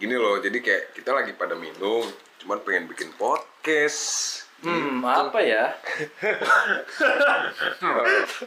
gini loh jadi kayak kita lagi pada minum cuman pengen bikin podcast Hmm, apa ya?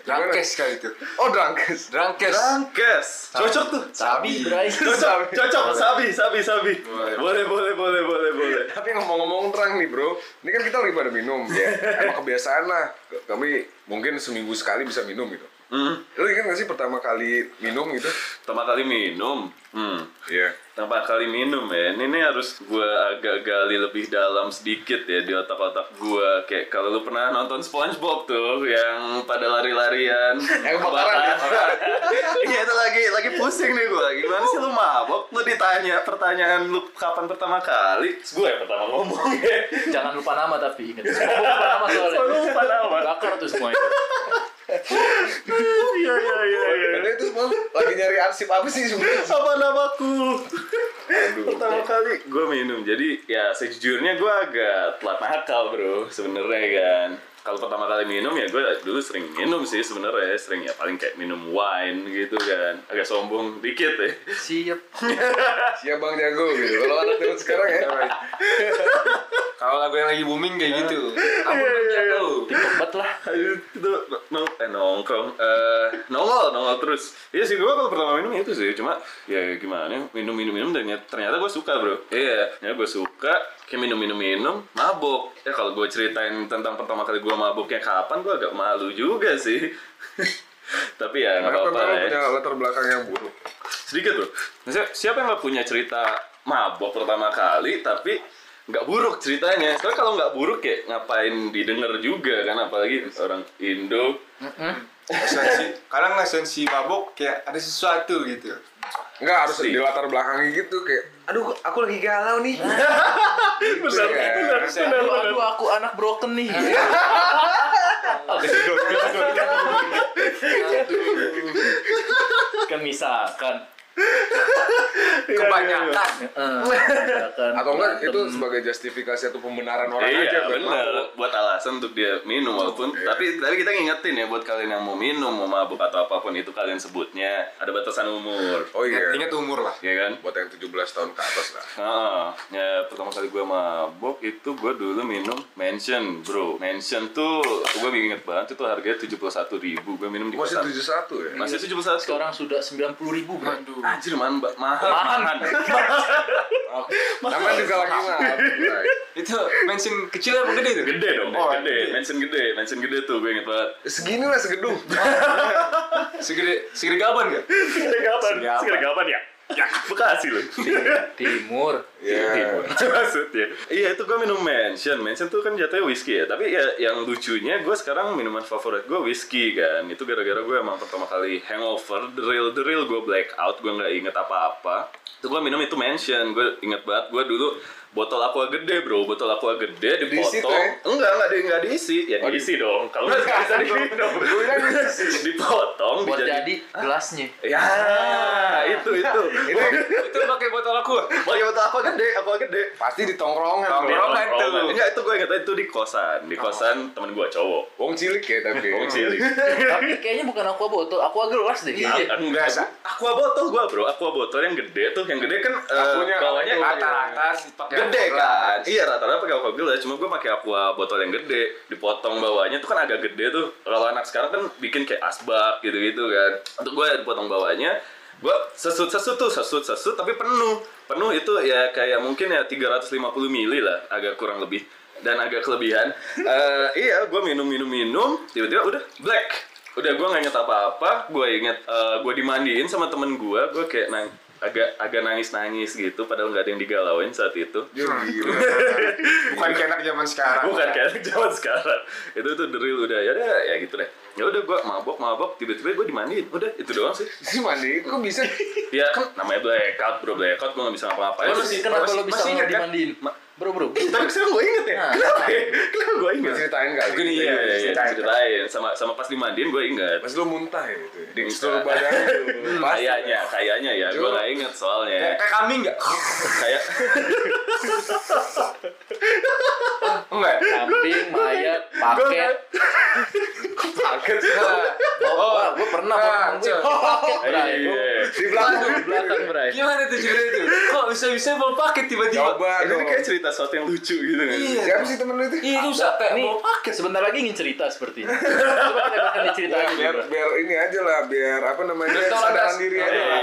Drangkes kali itu. oh drangkes Drangkes. Drangkes. Cocok tuh. Sabi. Cocok, cocok. Sabi, sabi, sabi. Boleh. Boleh, boleh, boleh, boleh, boleh. tapi ngomong-ngomong terang nih bro ini kan kita lagi pada minum ya emang kebiasaan lah kami mungkin seminggu sekali bisa minum gitu Hmm. lu ingat gak sih pertama kali minum gitu Pertama kali minum. Hmm. Iya Pertama kali minum ya. Ini, ini harus gua agak gali lebih dalam sedikit ya di otak-otak gua. Kayak kalau lu pernah nonton SpongeBob tuh yang pada lari-larian. Yang kebakaran Bakar. Iya itu lagi lagi pusing nih gua. Gimana sih lu mabok? Lu ditanya pertanyaan lu kapan pertama kali? Gue yang pertama ngomong ya. Jangan lupa nama tapi ingat. Semua lupa nama soalnya. Lupa nama. Bakar tuh semua itu. Iya iya iya iya. Karena itu semua lagi nyari arsip apa sih sebenarnya Apa namaku? Aduh. Pertama kali gue minum, jadi ya sejujurnya gue agak telat nakal bro sebenarnya kan. Kalau pertama kali minum ya gue dulu sering minum sih sebenarnya sering ya paling kayak minum wine gitu kan agak sombong dikit ya Siap. Siap Bang Jago gitu. Kalau anak zaman sekarang ya. Kalau lagu yang lagi booming kayak gitu. Apa iya. tuh? TikTok banget lah. Itu nong eh, nongkrong eh nongol nongol terus iya sih gue kalau pertama minum itu sih cuma ya gimana minum minum minum dan ternyata gue suka bro iya ternyata gue suka kayak minum minum minum mabok ya kalau gue ceritain tentang pertama kali gue maboknya kapan gue agak malu juga sih tapi ya nggak apa-apa ya punya latar belakang yang buruk. sedikit bro siapa yang nggak punya cerita mabok pertama kali tapi nggak buruk ceritanya soalnya kalau nggak buruk ya ngapain didengar juga kan apalagi orang Indo Esensi, kadang esensi mabok kayak ada sesuatu gitu. Enggak harus di latar belakang gitu kayak aduh aku lagi galau nih. benar Gitu ya. benar benar Aduh, benar aduh aku anak broken nih. kan misalkan. Kebanyakan. Eh, misalkan Atau enggak itu sebagai justifikasi atau pembenaran orang iya aja buat benar mabuk. buat alasan untuk dia minum walaupun Iya. tapi tapi kita ngingetin ya buat kalian yang mau minum mau mabuk atau apa pun itu kalian sebutnya ada batasan umur Oh iya. Ingat umur lah. ya kan Buat yang 17 tahun ke atas lah. Ah, ya pertama kali gue mabok itu gue dulu minum Mansion, bro. Mansion tuh gue inget banget itu harganya tujuh puluh satu ribu. Gue minum di Masih kosan. 71 ya? Masih tujuh puluh satu. sekarang sudah 90 ribu bro. Aduh. Anjir man, ba- mahal. Mahal. Namanya juga lagi. Bray. Itu mention kecil apa gede tuh? Gede dong, Oh, gede. Mansion gede, Mansion gede tuh gue inget banget. Segini lah segedung. Segede segede gaban gak? Segede kapan? Segede kapan ya? Ya, Bekasi loh. Timur. Iya. Maksudnya. Iya itu gue minum Mansion. Mansion tuh kan jatuhnya whisky ya. Tapi ya yang lucunya gue sekarang minuman favorit gue whisky kan. Itu gara-gara gue emang pertama kali hangover. The real, the real gue black out. Gue nggak inget apa-apa. Itu gue minum itu Mansion. Gue inget banget gue dulu botol aqua gede bro botol aqua gede Diisi tuh, dipotong ya? enggak enggak di enggak diisi ya Oh, di- diisi dong kalau nggak bisa diminum dipotong Buat dijadi- jadi gelasnya. ya itu itu Ini Itu pakai botol aku. pakai botol aqua gede aqua gede pasti di tongkrongan. Tongkrongan. tuh. Enggak, itu gue inget itu di kosan. Di kosan temen gue cowok. Wong cilik ya tapi. Wong cilik. Tapi kayaknya bukan aqua botol, aqua gelas deh kayaknya. Enggak, aqua botol gue bro. Aqua botol yang gede tuh. Yang gede kan eh, bawahnya itu. Rata-rata pakai gede kan. Iya rata-rata pakai aqua gelas. Cuma gue pakai aqua botol yang gede. Dipotong bawahnya tuh kan agak gede tuh. Kalau anak sekarang kan bikin kayak asbak gitu-gitu kan. Untuk gue dipotong bawahnya. Gue sesut sesut tuh sesut sesut tapi penuh penuh itu ya kayak mungkin ya 350 mili lah agak kurang lebih dan agak kelebihan Eh, iya gue minum minum minum tiba-tiba udah black udah gue nggak inget apa-apa gue inget eh, gue dimandiin sama temen gue gue kayak nang agak agak nangis nangis gitu padahal nggak ada yang digalauin saat itu Ya, gila. Bukan kayak anak zaman sekarang. bukan kayak zaman sekarang itu tuh the real udah ya udah ya gitu deh ya udah gue mabok mabok tiba-tiba gue dimandiin udah itu doang sih Si mandi kok bisa? ya kan namanya blackout bro blackout gue nggak bisa ngapa-ngapain Terus- kenapa masih- lo bisa masih kan? dimandiin? Bro, bro. tapi sekarang gue inget ya Nah. kenapa ya kenapa gue inget Ceritain kali. Mungkin Iya, iya, iya, iya, ceritain. ceritain. Sama sama pas dimandiin gue ingat. Pas lu muntah ya itu. Di Bisa. seluruh badan. Kayaknya, kayaknya ya, gue gak inget soalnya. Kayak kayak kambing gak? Kayak Enggak. Kambing, mayat, paket. Paket. Oh, gue pernah Ah, paket, Iya, Bray. iya. Di belakang. Di belakang, Bray. Gimana tuh cerita itu? Kok bisa-bisa bawa paket tiba-tiba? Coba Ini kayak cerita sesuatu yang lucu gitu kan. Iya. Siapa sih temen lu itu? Iya, lu sampai Ini bawa paket. sebentar lagi ingin cerita seperti ini. Coba kita bahkan cerita dulu, biar ini aja lah, biar apa namanya Biar tahu sadaran ada- diri aja lah.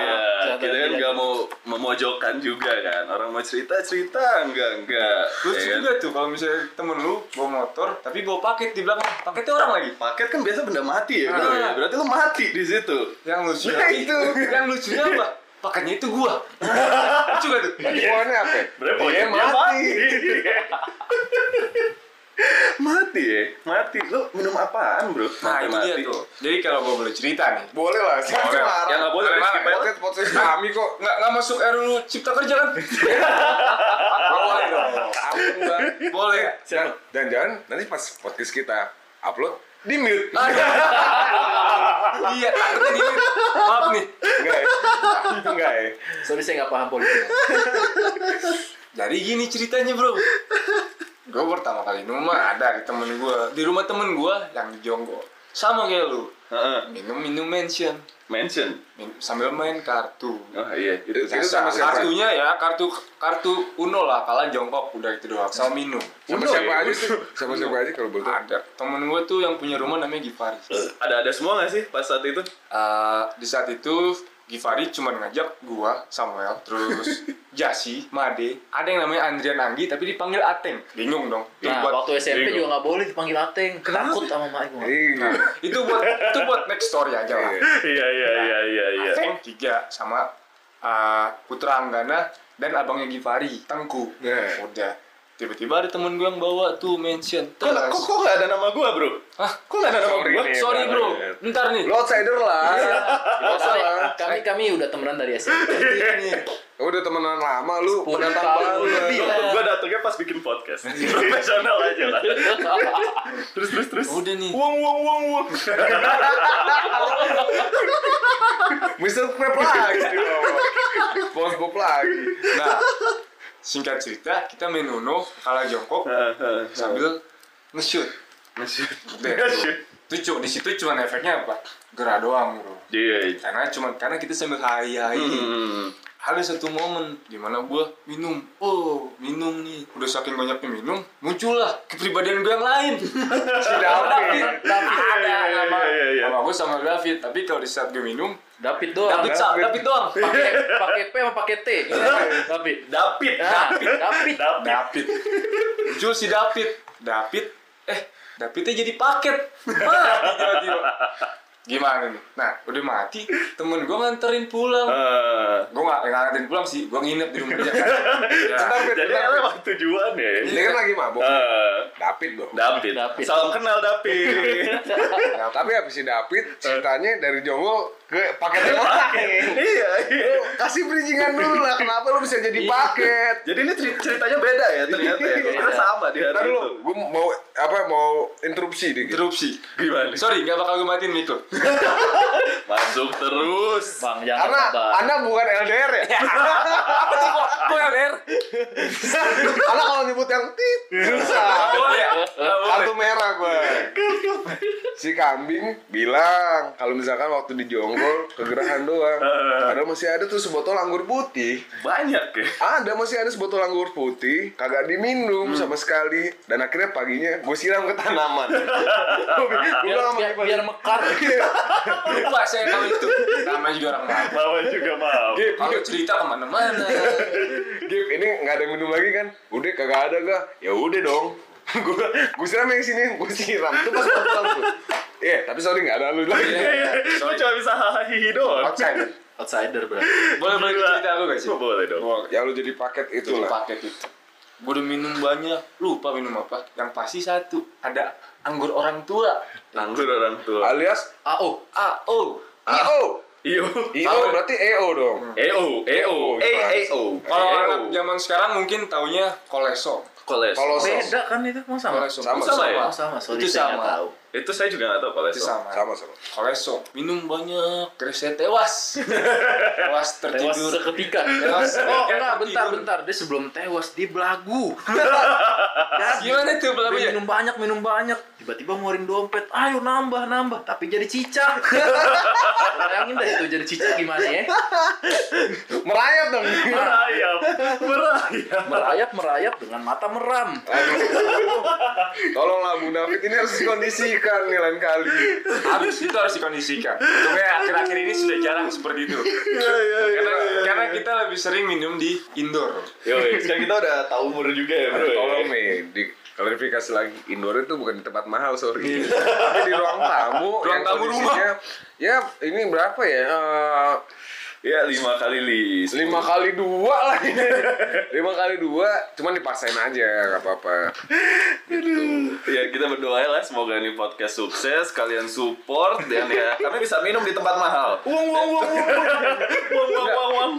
Iya, Sadar kita kan nggak mau memojokkan juga kan. Orang mau cerita cerita enggak enggak. Lucu Ya kan? juga tuh kalau misalnya temen lu bawa motor tapi bawa paket di belakang. Paketnya orang lagi. Paket kan biasa benda mati ya, bro. Ah. ya. Berarti lu mati di situ. Yang lucu Nah, itu. Yang lucunya apa? Paketnya itu gua. Lucu gak tuh? Pokoknya apa? Ya? Dia mati. mati ya, mati. Lu minum apaan, bro? Nah itu dia mati. tuh. Jadi kalau gua boleh cerita nih. Boleh lah, Boleh. marah. Ya nggak boleh, aja. Podcast podcast kami kok. Nggak, nggak masuk RUU Cipta Kerja kan? Boleh dong. Boleh. Dan dan jangan nanti pas podcast kita upload di mute. iya, takutnya gini. Maaf nih. Enggak ya? Enggak ya? Sorry saya nggak paham politik. Jadi gini ceritanya bro. Gue pertama kali minum mah ada di temen gue. Di rumah temen gue yang di Jonggo. Sama kayak lu. Heeh. Minum-minum mention. Mention. Min- Sambil main kartu. Oh iya, itu. Itu sama siapa? kartunya ya kartu kartu Uno lah kalah jongkok udah itu doang sama minum Sama Uno siapa ya? aja sih? Sama siapa aja kalau boleh ada temen gue tuh yang punya rumah namanya Givari Ada ada semua nggak sih pas saat itu? Eh, di saat itu Givari cuma ngajak gua Samuel terus Jasi Made ada yang namanya Andrian Anggi tapi dipanggil Ateng bingung dong itu Nah, buat waktu SMP bingung. juga nggak boleh dipanggil Ateng. Takut sama mak gue. Iya. itu buat itu buat next story aja lah Iya. Iya iya iya iya iya. Ateng tiga sama uh, Putra Anggana dan abangnya Givari Tengku Nah. udah tiba-tiba ada temen gue yang bawa tuh mention Kok kok kok nggak ada nama gua, bro? Hah? Kok nggak ada nama Sorry nih. sorry bro Iya. ntar nih Lo outsider lah. Gak saya, salah. kami kami udah temenan dari SMP. Udah temenan lama lu, lebih. lah. Gua datangnya pas bikin podcast. Profesional aja lah. Terus terus terus. udah nih Wong wong wong wong. Mr. Crab lagi. Bos Bob lagi. nah singkat cerita kita main Uno kalah jongkok sambil nge-shoot Nge-shoot. itu di situ cuma efeknya apa gerah doang bro Iya. iya. karena cuma karena kita sambil hai hai Hmm. Ada satu momen di mana gua minum oh minum nih udah saking banyaknya minum muncullah kepribadian gue yang lain Si David. David ada Iya, iya, iya. nama gue sama David tapi kalau di saat gue minum David doang. David sa David doang Pakai pakai P sama pakai T. David. David. Nah, David. David. David muncul si David David eh Davidnya jadi paket tiba-tiba gimana nih nah udah mati temen gue nganterin pulang Eh, gue gak nganterin pulang sih gue nginep di rumah dia kan ya. Bentar, Jadi bentar. Bet. lewat tujuan ya. Ini kan lagi mabuk. Eh, David dong. David. David. Salam kenal David. Tapi habis si David ceritanya dari Jonggol ke paket yang lain. iya, iya. Kasih bridgingan dulu lah kenapa lu bisa jadi paket. Jadi ini cer- ceritanya beda ya ternyata ya. Kira sama di hari Ntar itu. gue mau apa mau interupsi dikit. interupsi Gimana? sorry gak bakal gue matiin mic lo Masuk terus. Bang, jangan Karena. Anda bukan LDR ya. gue LDR Karena kalau nyebut yang tit susah. boleh ya Kartu merah gue. Si kambing bilang kalau misalkan waktu di Jonggol kegerahan doang. Ada masih ada tuh sebotol anggur putih. Banyak ya. Ada masih ada sebotol anggur putih, kagak diminum sama sekali. Dan akhirnya paginya gue siram ke tanaman. Gue Biar, biar, biar mekar. lupa saya kalau itu namanya juga orang mabuk Mama juga mau. Gip, kalau cerita ke mana-mana Gip, ini nggak ada yang minum lagi kan? Udah kagak ada gak? Ya udah dong. gue siram yang sini, gue siram. Itu pas pulang tuh. Iya, tapi sorry nggak ada lu lagi. Gue cuma bisa hahihi doang. outside Outsider berarti. boleh boleh cerita aku gak sih Oh, boleh dong. Ya lu jadi paket itu itu lah. paket itu gue udah minum banyak lupa minum apa yang pasti satu ada anggur orang tua Anggur orang tua. Alias AO. ah oh IO. Iyo. IO berarti EO dong. EO, EO, EO. kalau anak zaman sekarang mungkin taunya koleso Koles. Kalau sos. Beda kan itu sama? koleso Sama, sama ya? Sama. Sorry Itu saya sama. Itu saya juga nggak tahu kalau Itu sama. Sama sama. Koleso minum banyak, terus saya tewas. tewas Tewas tertidur. seketika. Tewas Oh enggak, bentar, bentar. Dia sebelum tewas dia belagu. Gimana tuh Dia belagunya? minum banyak, minum banyak. Tiba-tiba ngeluarin dompet. Ayo nambah, nambah. Tapi jadi cicak. Bayangin deh itu jadi cicak gimana ya? Merayap dong. Merayap, merayap. Merayap, merayap dengan mata meram. Aduh. Tolonglah Bu David ini harus dikondisikan nih lain kali. Habis itu harus dikondisikan. Untungnya akhir-akhir ini sudah jarang seperti itu. Iya, Karena, karena kita lebih sering minum di indoor. Yo, sekarang kita udah tahu umur juga ya, bro. Tolong nih di klarifikasi lagi indoor itu bukan di tempat mahal sorry tapi di ruang tamu Ruang yang tamu kondisinya, ya ini berapa ya Eh, Ya lima kali list. lima kali dua lah ini lima kali dua cuman dipaksain aja nggak apa-apa Ya kita berdoa lah semoga ini podcast sukses, kalian support dan ya kami bisa minum di tempat mahal. uang uang uang uang Wang wang wang wang.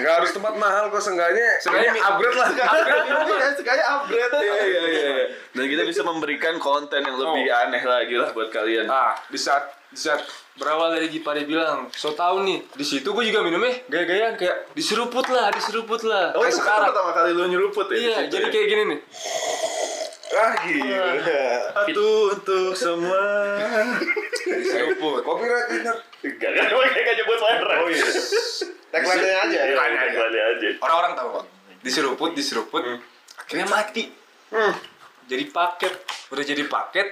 nggak harus tempat mahal kok seenggaknya Seenggaknya seenggaknya upgrade lah Upgrade ya, sekali upgrade ya, ya, ya. Dan kita bisa memberikan konten yang lebih aneh lagi lah buat kalian. Ah, di saat berawal dari Gipade bilang, so tau nih, di situ gue juga minumnya gaya-gayaan kayak diseruput lah, diseruput lah. Oh Kayak sekarang. pertama kali lu nyeruput ya? Iya, jadi ya? kayak gini nih. ah gila Satu untuk semua. Diseruput. winner Gak, gak, gak, gak nyebut merek. oh iya tagline-nya aja ya Tagline aja. Tagline. Orang-orang tahu kok. Diseruput, diseruput, akhirnya mati. Hmm. Jadi paket, udah jadi paket,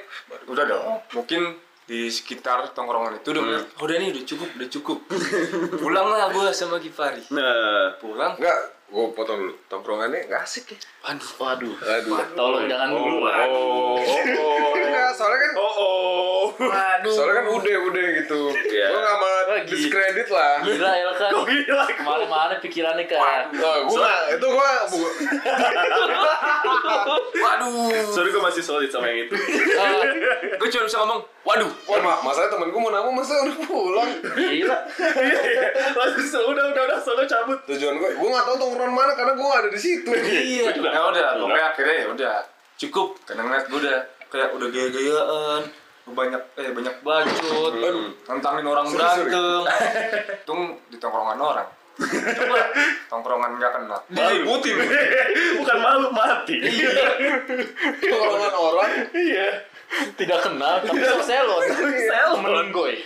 udah dong. Mungkin di sekitar tongkrongan itu udah "Oh, udah nih udah cukup, udah cukup. Pulanglah gue sama Gifari. Nah, Pulang, Enggak, gue potong dulu. Tongkrongannya nggak asik ya. aduh, Waduh. Aduh. Tolong jangan dulu. oh, oh, Enggak, soalnya kan oh, oh. Waduh. soalnya kan udah udah gitu. Iya. Gue nggak mau gila. diskredit lah. Gila ya kan. Kok gila? Ke mana-mana pikirannya kan. Nah, gue itu gue waduh. Sorry gue masih solid sama yang itu. gue cuma bisa ngomong, waduh. Wah, mak, masalahnya temen gue mau nabung masa udah pulang. Gila. Langsung udah udah udah solo cabut. Tujuan gue, gue nggak tahu tongkrongan mana karena gue ada di situ. Iya. Ya udah, pokoknya akhirnya ya udah cukup. Karena ngeliat gue udah kayak udah gaya-gayaan, banyak eh banyak bacot, Hmm. nantangin orang berantem. Tung di tongkrongan orang. Coba tongkrongan nggak kenal. Diliputin. Bukan malu mati. Tongkrongan orang. Iya. Tidak kenal, tapi so selon. Selon. Gue.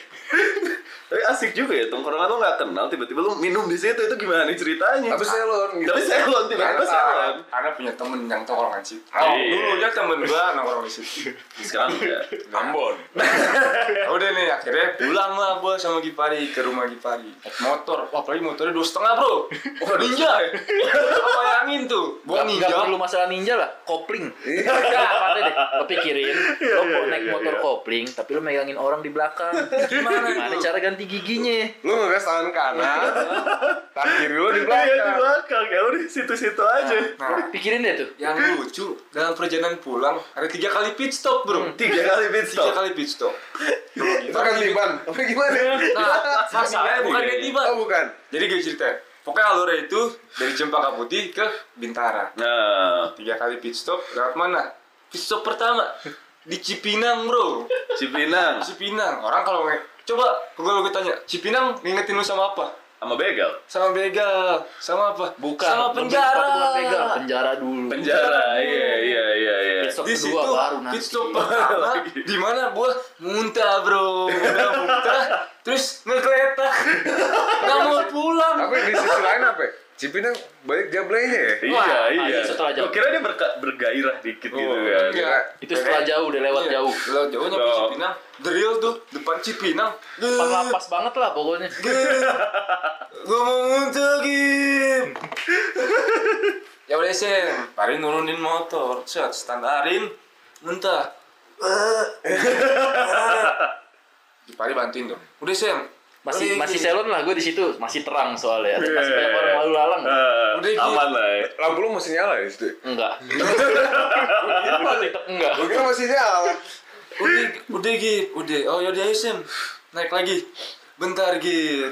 Tapi asik juga ya, tongkrongan lu gak kenal, tiba-tiba lu minum di situ, itu gimana nih ceritanya? Tapi selon gitu. Tapi selon, tiba-tiba Karena- selon. Karena punya temen yang tongkrongan situ. Iya. Oh, dulunya temen gua nongkrong di situ. Sekarang enggak. Ambon. udah nih akhirnya pulang lah gua sama Gipari ke rumah Gipari. Naik motor, wah apalagi motornya dua setengah bro. Wah ninja. Apa bayangin tuh? Gak, ninja. gak perlu masalah ninja lah, kopling. Iya. Gak apa deh, lo pikirin, lo mau naik motor kopling, tapi lo megangin orang di belakang. Gimana Gimana cara ganti giginya? Lu ngegas tangan kanan, tangan kiri lu di Iya di belakang. belakang, ya udah situ-situ aja. Nah, Pikirin deh tuh. yang lucu dalam perjalanan pulang ada tiga kali pit stop bro. Tiga kali pit Tiga stop. kali pit stop. Itu kan liban. Apa gimana? Nah, masalahnya bukan ganti ban. Oh bukan. Jadi gue ceritain. Pokoknya alurnya itu dari Cempaka Putih ke Bintara. Nah, Tiga kali pit stop lewat mana? Pit stop pertama di Cipinang bro. Cipinang Cipinang. Orang kalau coba kalau gue tanya, Cipinang ngingetin lu sama apa? sama begal. Sama begal, sama apa? Bukan. Sama penjara. bukan begal, penjara dulu. Penjara, iya iya iya iya. Stop Di kedua situ baru nanti. stop pertama di mana gua muntah bro, udah muntah, terus ngegeletak, nggak mau pulang. Tapi di sisi lain apa? ya? Cipinang banyak jablenya ya. Iya Wah, iya. itu setelah jauh. Gua kira dia berka- bergairah dikit gitu Oh, kan. Enggak. Itu setelah jauh, udah lewat Iya, jauh. Lewat jauh nyampe Oh. Cipinang, drill tuh depan Cipinang. Depan lapas banget lah pokoknya. Gue mau muntah Gim Ya udah Sen Pari nurunin motor Set standarin Muntah Pari bantuin tuh Udah Sen Masih masih Gim. selon lah gue di situ, masih terang soalnya. Iya, Masih banyak orang lalu lalang. Eh, Udah, Ki. aman lah ya. Lampu lu masih nyala ya di situ. Enggak. Enggak. Gue kira masih nyala. Udah Udah Gim Udah Oh yaudah ayo Sen Naik lagi Bentar Gim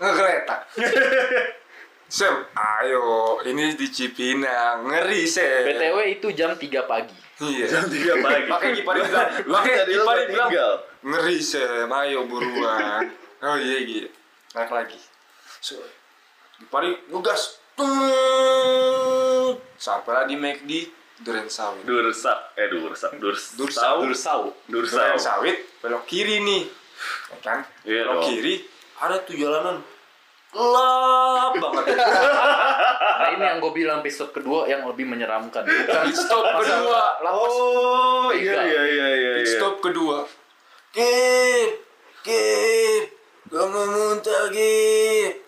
Ngegeletak Sem, ayo, ini di Cipinang, ngeri Sem. BTW itu jam 3 pagi. Iya. Jam 3 pagi. Pakai Gipari bilang, pakai Gipari bilang, ngeri Sem, ayo buruan. Oh iya gitu. Naik lagi. So, Gipari ngegas. Sampai lah di McD, Duren Sawit. Dursak, eh dursak, durs, Dursau. Dursau. dursau. Duren Sawit, belok kiri nih. Ya kan? Iya belok dong. kiri, ada tuh jalanan. Gelap banget. Nah ini yang gue bilang episode kedua yang lebih menyeramkan. Pit stop kedua. lapas. Oh iya iya iya iya. Pit iya. stop kedua. Kip, kip, gue mau muntah kip.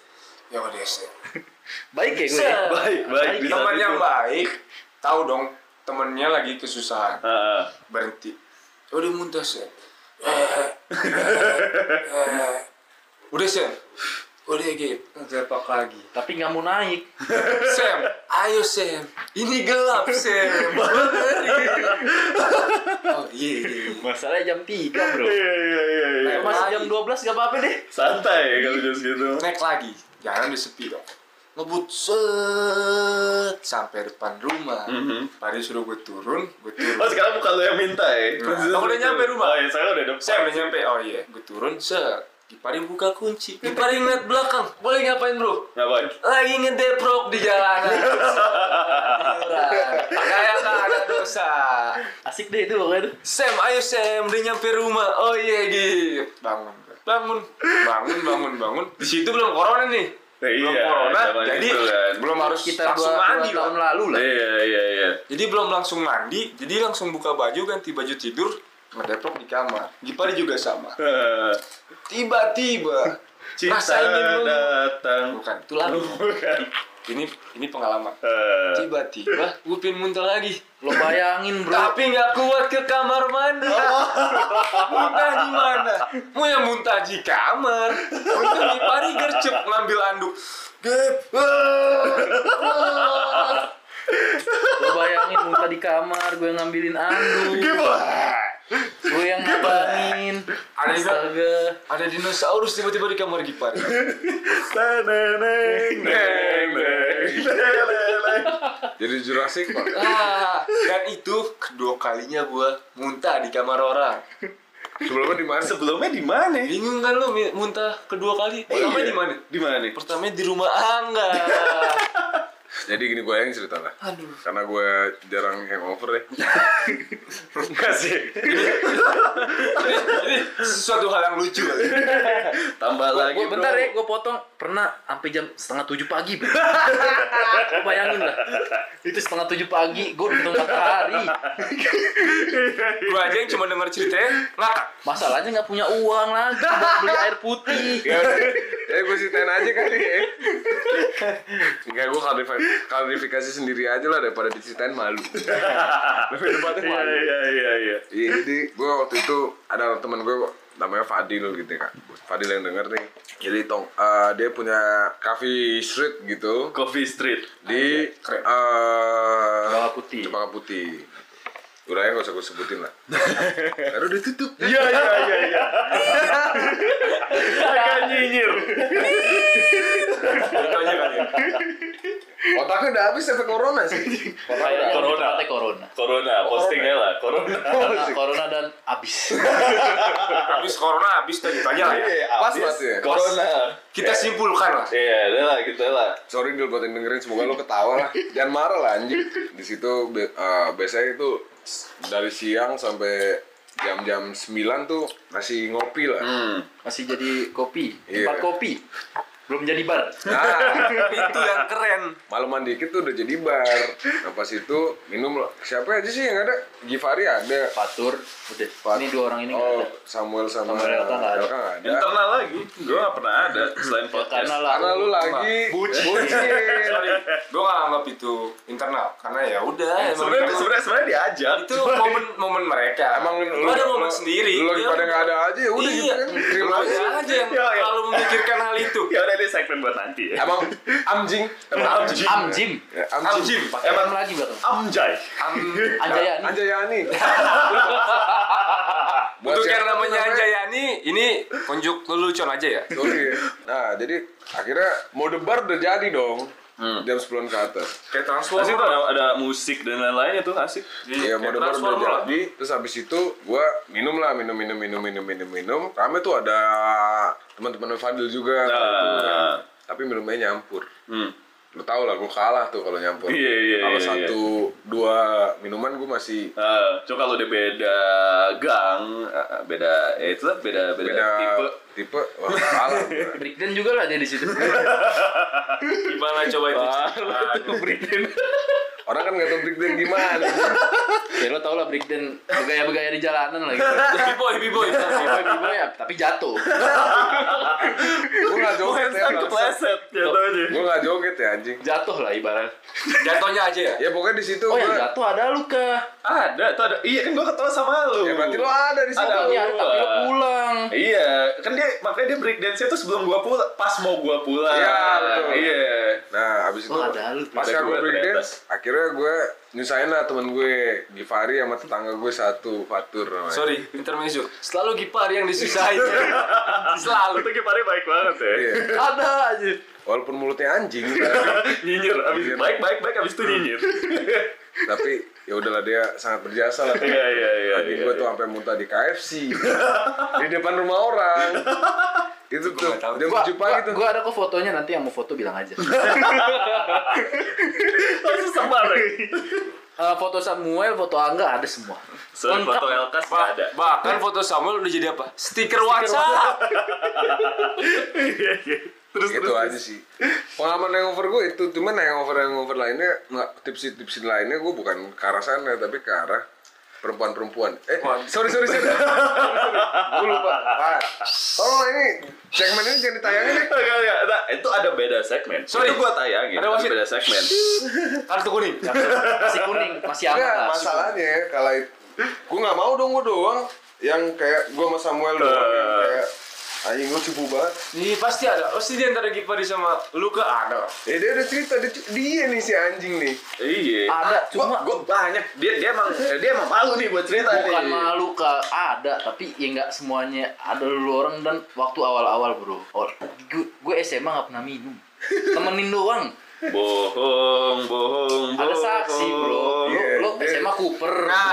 Ya udah sih. Baik ya gue. Baik baik. Teman yang itu. baik, tahu dong temennya lagi kesusahan. Ah, ah. Berhenti. Ya udah muntah sih. Eh, eh, eh. Udah sih. Udah kip. Tepak lagi. Tapi nggak mau naik. Sam, ayo Sam. Ini gelap Sam. oh iya. iya. Masalahnya jam 3 bro. Iya iya iya iya. Masih jam 12 gak apa-apa deh. Santai kalau jam segitu. Naik lagi. Jangan di sepi dong. Ngebut set sampai depan rumah. Mhm. Tadi suruh gue turun, gue turun. Oh sekarang bukan lo yang minta ya? Nah, udah nyampe rumah. Oh iya, saya udah depan. Saya udah nyampe. Oh iya, gue turun set. Gipari buka kunci. Gipari ngeliat belakang. Boleh ngapain bro? Ngapain? Lagi ngedeprok di jalanan. Kayak nggak ada dosa. Asik deh itu pokoknya. tuh. Sam, ayo Sam, udah nyampe rumah. Oh iya, gitu. Bangun, bangun, bangun, bangun, bangun. Di situ belum corona nih. Nah, belum iya, corona, zaman jadi kan. belum harus Sekitar langsung 2, mandi tahun lah. lalu lah. Iya iya iya. Jadi belum langsung mandi, jadi langsung buka baju, ganti baju tidur, ngedeprok di kamar. Gipari juga sama. Eh, Tiba-tiba, Cinta rasa ingin datang. Bukan, itu lagu. Bukan. Ini ini pengalaman. Eh, Tiba-tiba, gue pengen muntah lagi. Lo bayangin bro. Tapi nggak kuat ke kamar mandi. muntah di mana? Mau yang muntah di kamar. Muntah di pari gercep ngambil anduk. Gep. Lo bayangin muntah di kamar, gue ngambilin anduk. Gue yang ngabangin. Ada juga- Astaga. Ada dinosaurus tiba-tiba di kamar Gipar. Neneng. Jadi Jurassic Park. Ah, dan itu kedua kalinya gua muntah di kamar orang. Sebelumnya di mana? Sebelumnya di mana? Bingung kan lu muntah kedua kali? Pertama Iya. di mana? Di mana nih? Pertama di rumah Angga. Jadi gini gue yang cerita lah. Aduh. Karena gue jarang hangover ya. Enggak sih. Ini, ini sesuatu hal yang lucu. Tambah lagi Gua, bro. bentar ya, gue potong pernah sampai jam setengah tujuh pagi. Bro. Bayangin lah, itu setengah tujuh pagi, gue udah ketemu matahari. Gua aja yang cuma denger ceritanya ngakak. Masalahnya nggak punya uang lagi buat beli air putih. Ya ya gue ceritain aja kali ya. Enggak, gue klarifikasi, klarifikasi sendiri aja lah daripada diceritain malu. Lebih tepatnya Iya malu. iya iya iya. Iya, jadi gue waktu itu ada temen gue namanya Fadil gitu ya Fadil yang denger nih. Jadi tong, eh, dia punya coffee street gitu Coffee Street. di eh Cempaka Putih. Cempaka Putih. Uraya gak usah gue sebutin lah. Udah tutup. Iya iya iya iya. Agak nyinyir. Itu aja kali ya. Otaknya udah habis efek corona sih. Kayaknya Corona. lebih tepatnya corona. Corona, postingnya lah. Corona. Karena corona dan abis. Habis corona habis tadi itu aja lah ya. Pas Abis banget ya. Corona. Kita simpulkan lah. Iya, udah lah gitu lah. Sorry Dil buat yang dengerin semoga lo ketawa lah. Jangan marah lah anjing. Di situ eh, biasanya itu dari siang sampai jam-jam 9 tuh masih ngopi lah. Hmm. Masih jadi kopi, Iya. tempat kopi. Belum jadi bar. Nah, Itu yang keren. malaman dikit tuh udah jadi bar. Nah pas itu minum lah. Siapa aja sih yang ada? Givari ada. Fatur, udah. Fat- Ini dua orang ini nggak Oh, ada. Samuel sama Samuel Elka nggak ada. Elka nggak ada. Internal lagi. Gue gak pernah ada selain Ya, podcast. karena. Karena lu lagi Bucin. Sorry, gue gak anggap itu internal karena ya udah. emang Sebenarnya sebenarnya sebenarnya diajak. itu momen momen mereka. Emang lu ada momen sendiri. Lu lagi pada nggak ada aja ya udah gitu iya. kan. Kirim Lu aja. yang Ya, ya. terlalu memikirkan hal itu. Ya udah ini segmen buat nanti ya. Emang amjing. Amjim. Amjim. Ya, Am amjing. Jim. Pakai Emang- lagi belakang. Amjay. Am Anjayani. Anjayani. Buat Untuk yang namanya? Anjayani, ini unjuk lelucon aja ya. Sorry ya. Nah, jadi akhirnya mau debar udah jadi dong. Hmm. jam 10 ke atas Kayak Asik transformer. tuh ada, ada musik dan lain-lainnya tuh asik. Iya, mode baru udah jadi. Terus habis itu gua minum lah, minum minum minum minum minum minum. Rame tuh ada teman-teman Fadil juga. Nah. Tapi minumnya nyampur. Hmm. Lu tau lah, gua kalah tuh kalau nyampur. Iya, iya, Kalau iya, satu dua minuman gua masih Eh, coba kalau udah beda gang, eh, beda, ya itu lah beda, beda, beda tipe. tipe wah kalah. Breakdown juga lah dia di situ. Gimana coba itu? Itu breakdown. Orang kan nggak tahu breakdown gimana. Ya lo tau lah breakdown bergaya-bergaya di jalanan lah gitu. B-boy, B-boy. Tiba-tiba ya, tapi jatuh. gua nggak joget ya. Kan kepleset jatuhnya. Gua nggak joget ya anjing. Jatuh lah ibarat. Jatuhnya aja ya? Ya pokoknya di situ Oh yang gua- jatuh ada luka. Ada, tuh ada. Iya kan gua ketawa sama lu. Ya berarti lo ada di situ. Ada. Iya, tapi lo pulang. Iya, kan dia makanya dia break dance itu sebelum gua pulang, pas mau gua pulang. Iya, betul. Iya. Nah, abis itu Oh, ada lu. pas gue gua break ternyata. dance, akhirnya gue nyusahin lah temen gue Givari sama tetangga gue satu Fatur namanya. Sorry, intermezzo. Selalu Gipar yang disusahin. Selalu. Itu Gipari baik banget ya. Iya. Ada aja. Walaupun mulutnya anjing, nyinyir, abis baik baik baik abis itu nyinyir. tapi ya udahlah dia sangat berjasa lah. Iya iya iya. Tadi iya, gue iya. tuh sampai muntah di KFC di depan rumah orang. Itu tuh jam Gua, tujuh pagi tuh. gua ada kok fotonya nanti yang mau foto bilang aja. Langsung sebar Eh, foto Samuel, foto Angga ada semua. So, foto Elkas nggak ada. Bahkan foto Samuel udah jadi apa? Stiker WhatsApp. Iya iya. Terus Gitu terus. aja sih. Pengalaman hangover gue itu, cuman hangover hangover lainnya nggak tips-tips lainnya gue bukan ke arah sana tapi ke arah perempuan-perempuan. Eh, sorry sorry sorry. gue lupa. Ah, tolong ini segmen ini jangan ditayangin deh. Enggak, enggak, enggak. itu ada beda segmen. Sorry. Itu gua tayangin. Ada Ada wasit. beda segmen. Kartu kuning. Masih kuning, masih aman Enggak, lah. masalahnya kalau gue nggak mau dong gue doang yang kayak gue sama Samuel doang yang Eh. kayak anjing gue cupu banget. Nih pasti ada. Pasti di antara Gipar sama Luka ada. Ya dia udah cerita dia, dia nih si anjing nih. Iya. Ada, cuma gua, gua banyak. Dia dia emang dia emang malu nih buat cerita bukan nih. malu ke ada tapi ya nggak semuanya ada dulu orang dan waktu awal-awal bro oh, gue, gue SMA nggak pernah minum temenin doang Bohong, bohong, bohong. ada saksi bro lo, Iya, lo iya. SMA Cooper Nah.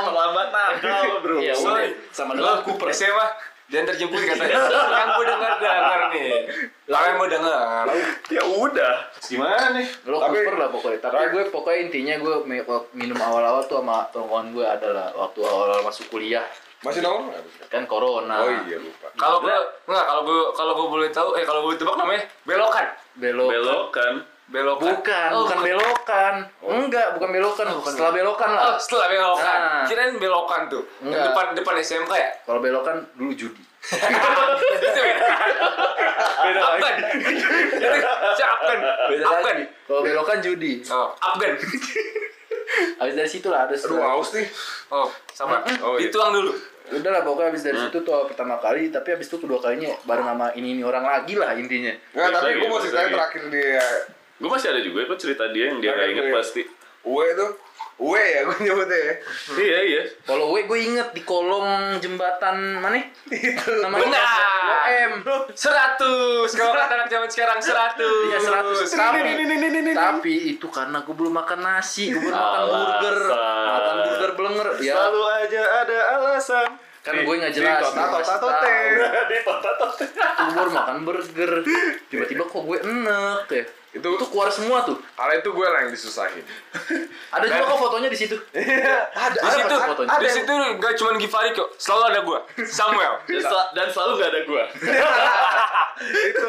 Terlambat nakal, bro. Iya, sama Lo dengan Cooper SMA dan terjemput katanya. Yang mau dengar dengar nih. Kalian mau dengar? Ya udah. Gimana nih? lo Tapi- lah pokoknya tapi gue pokoknya intinya gue mi- minum awal-awal tuh sama tongkongan gue adalah waktu awal masuk kuliah Masih nongkrong nggak? kan corona Oh iya lupa. Kalau gue enggak kalau gue kalau gue boleh tahu eh kalau gue tebak namanya belokan. belok Belokan. Belokan. bukan Oh, bukan belokan enggak bukan belokan setelah belokan lah Oh, setelah belokan. Nah. Kirain belokan tuh. Yang Enggak. depan depan SMK ya? kalau belokan dulu judi Itu beda. Beda Afgan. Si Afgan. beda Afgan. lagi kalau belokan judi Oh, Afgan. Habis dari situ lah ada Aduh haus nih. Oh, sama. Oh, iya. Dituang dulu. udah lah pokoknya habis dari situ tuh pertama kali tapi habis itu kedua kalinya bareng sama ini ini orang lagi lah intinya Nggak, tapi Lagi, gue mau ceritain terakhir dia Gue masih ada juga kok cerita dia yang dia nggak Terakhir inget gue- pasti. Uwe tuh. Uwe ya gue nyebutnya ya. Iya iya. kalau gue gue inget di kolong jembatan mana itu namanya Benar. M Seratus. Kalau kata anak zaman sekarang seratus. Iya seratus tapi tapi itu karena gue belum makan nasi gue belum makan burger makan burger belenger ya Selalu aja ada alasan. Kan gue nggak Di jelas tota gue tota kasih tote. Di totot. gue baru makan burger tiba-tiba kok gue enek ya Itu- itu keluar semua tuh Kalau itu gue lah yang disusahin. ada juga kok fotonya di situ ada, Di situ, fotonya. di situ nggak cuma Givari kok, selalu ada gua, Samuel. Dan, sel- dan selalu gak ada gua. itu.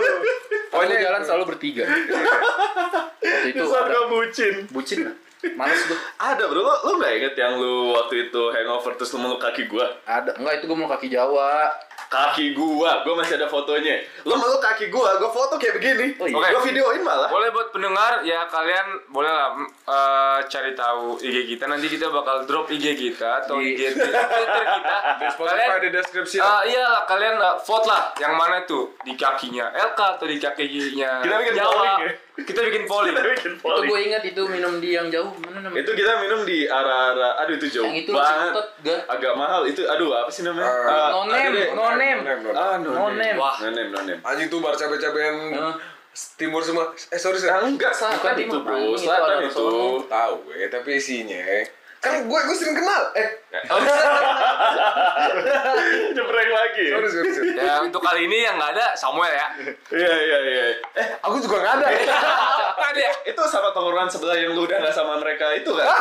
Pokoknya jalan selalu bertiga. Waktu itu Di ada bucin. bucin lah. Males gue. Ada bro, lo, lo gak inget yang lu waktu itu hangover terus lu meluk kaki gua? Ada. Enggak itu gue mau kaki Jawa. Kaki gua, gua masih ada fotonya. Lo meluk kaki gua, gua foto kayak begini. Oh iya. Oke. Gua videoin malah. Boleh buat pendengar ya kalian boleh lah eh, cari tahu IG kita nanti kita bakal drop IG kita atau Di- IG Twitter kita. Di Spotify di deskripsi. Eh, iya lah kalian eh, vote lah yang mana tuh di kakinya LK atau di kakinya Kita bikin Jawa. polling ya? Kita bikin polling. Kita bikin Itu polling. gue ingat itu minum di yang jauh. Namanya? Itu kita minum di arah-arah, aduh itu jauh yang itu banget. Agak mahal itu, aduh apa sih namanya? Eh, Ah, Nonem, nonem. Nonem, nonem. Ah, Nonem. Wah. Nonem, nonem. Anjing tuh bar cabe-cabean Heeh. timur semua. Eh sorry sorry. Ah, enggak selatan itu bro, selatan itu. Tahu gue, tapi isinya kan gue gue sering kenal. Eh, Nyebrang lagi. sorry sorry. sorry. Ya untuk kali ini yang nggak ada Samuel ya. Iya iya iya. Eh, Aku juga nggak ada. ada ya? Itu sama tongkrongan sebelah yang lu udah nggak sama mereka itu kan?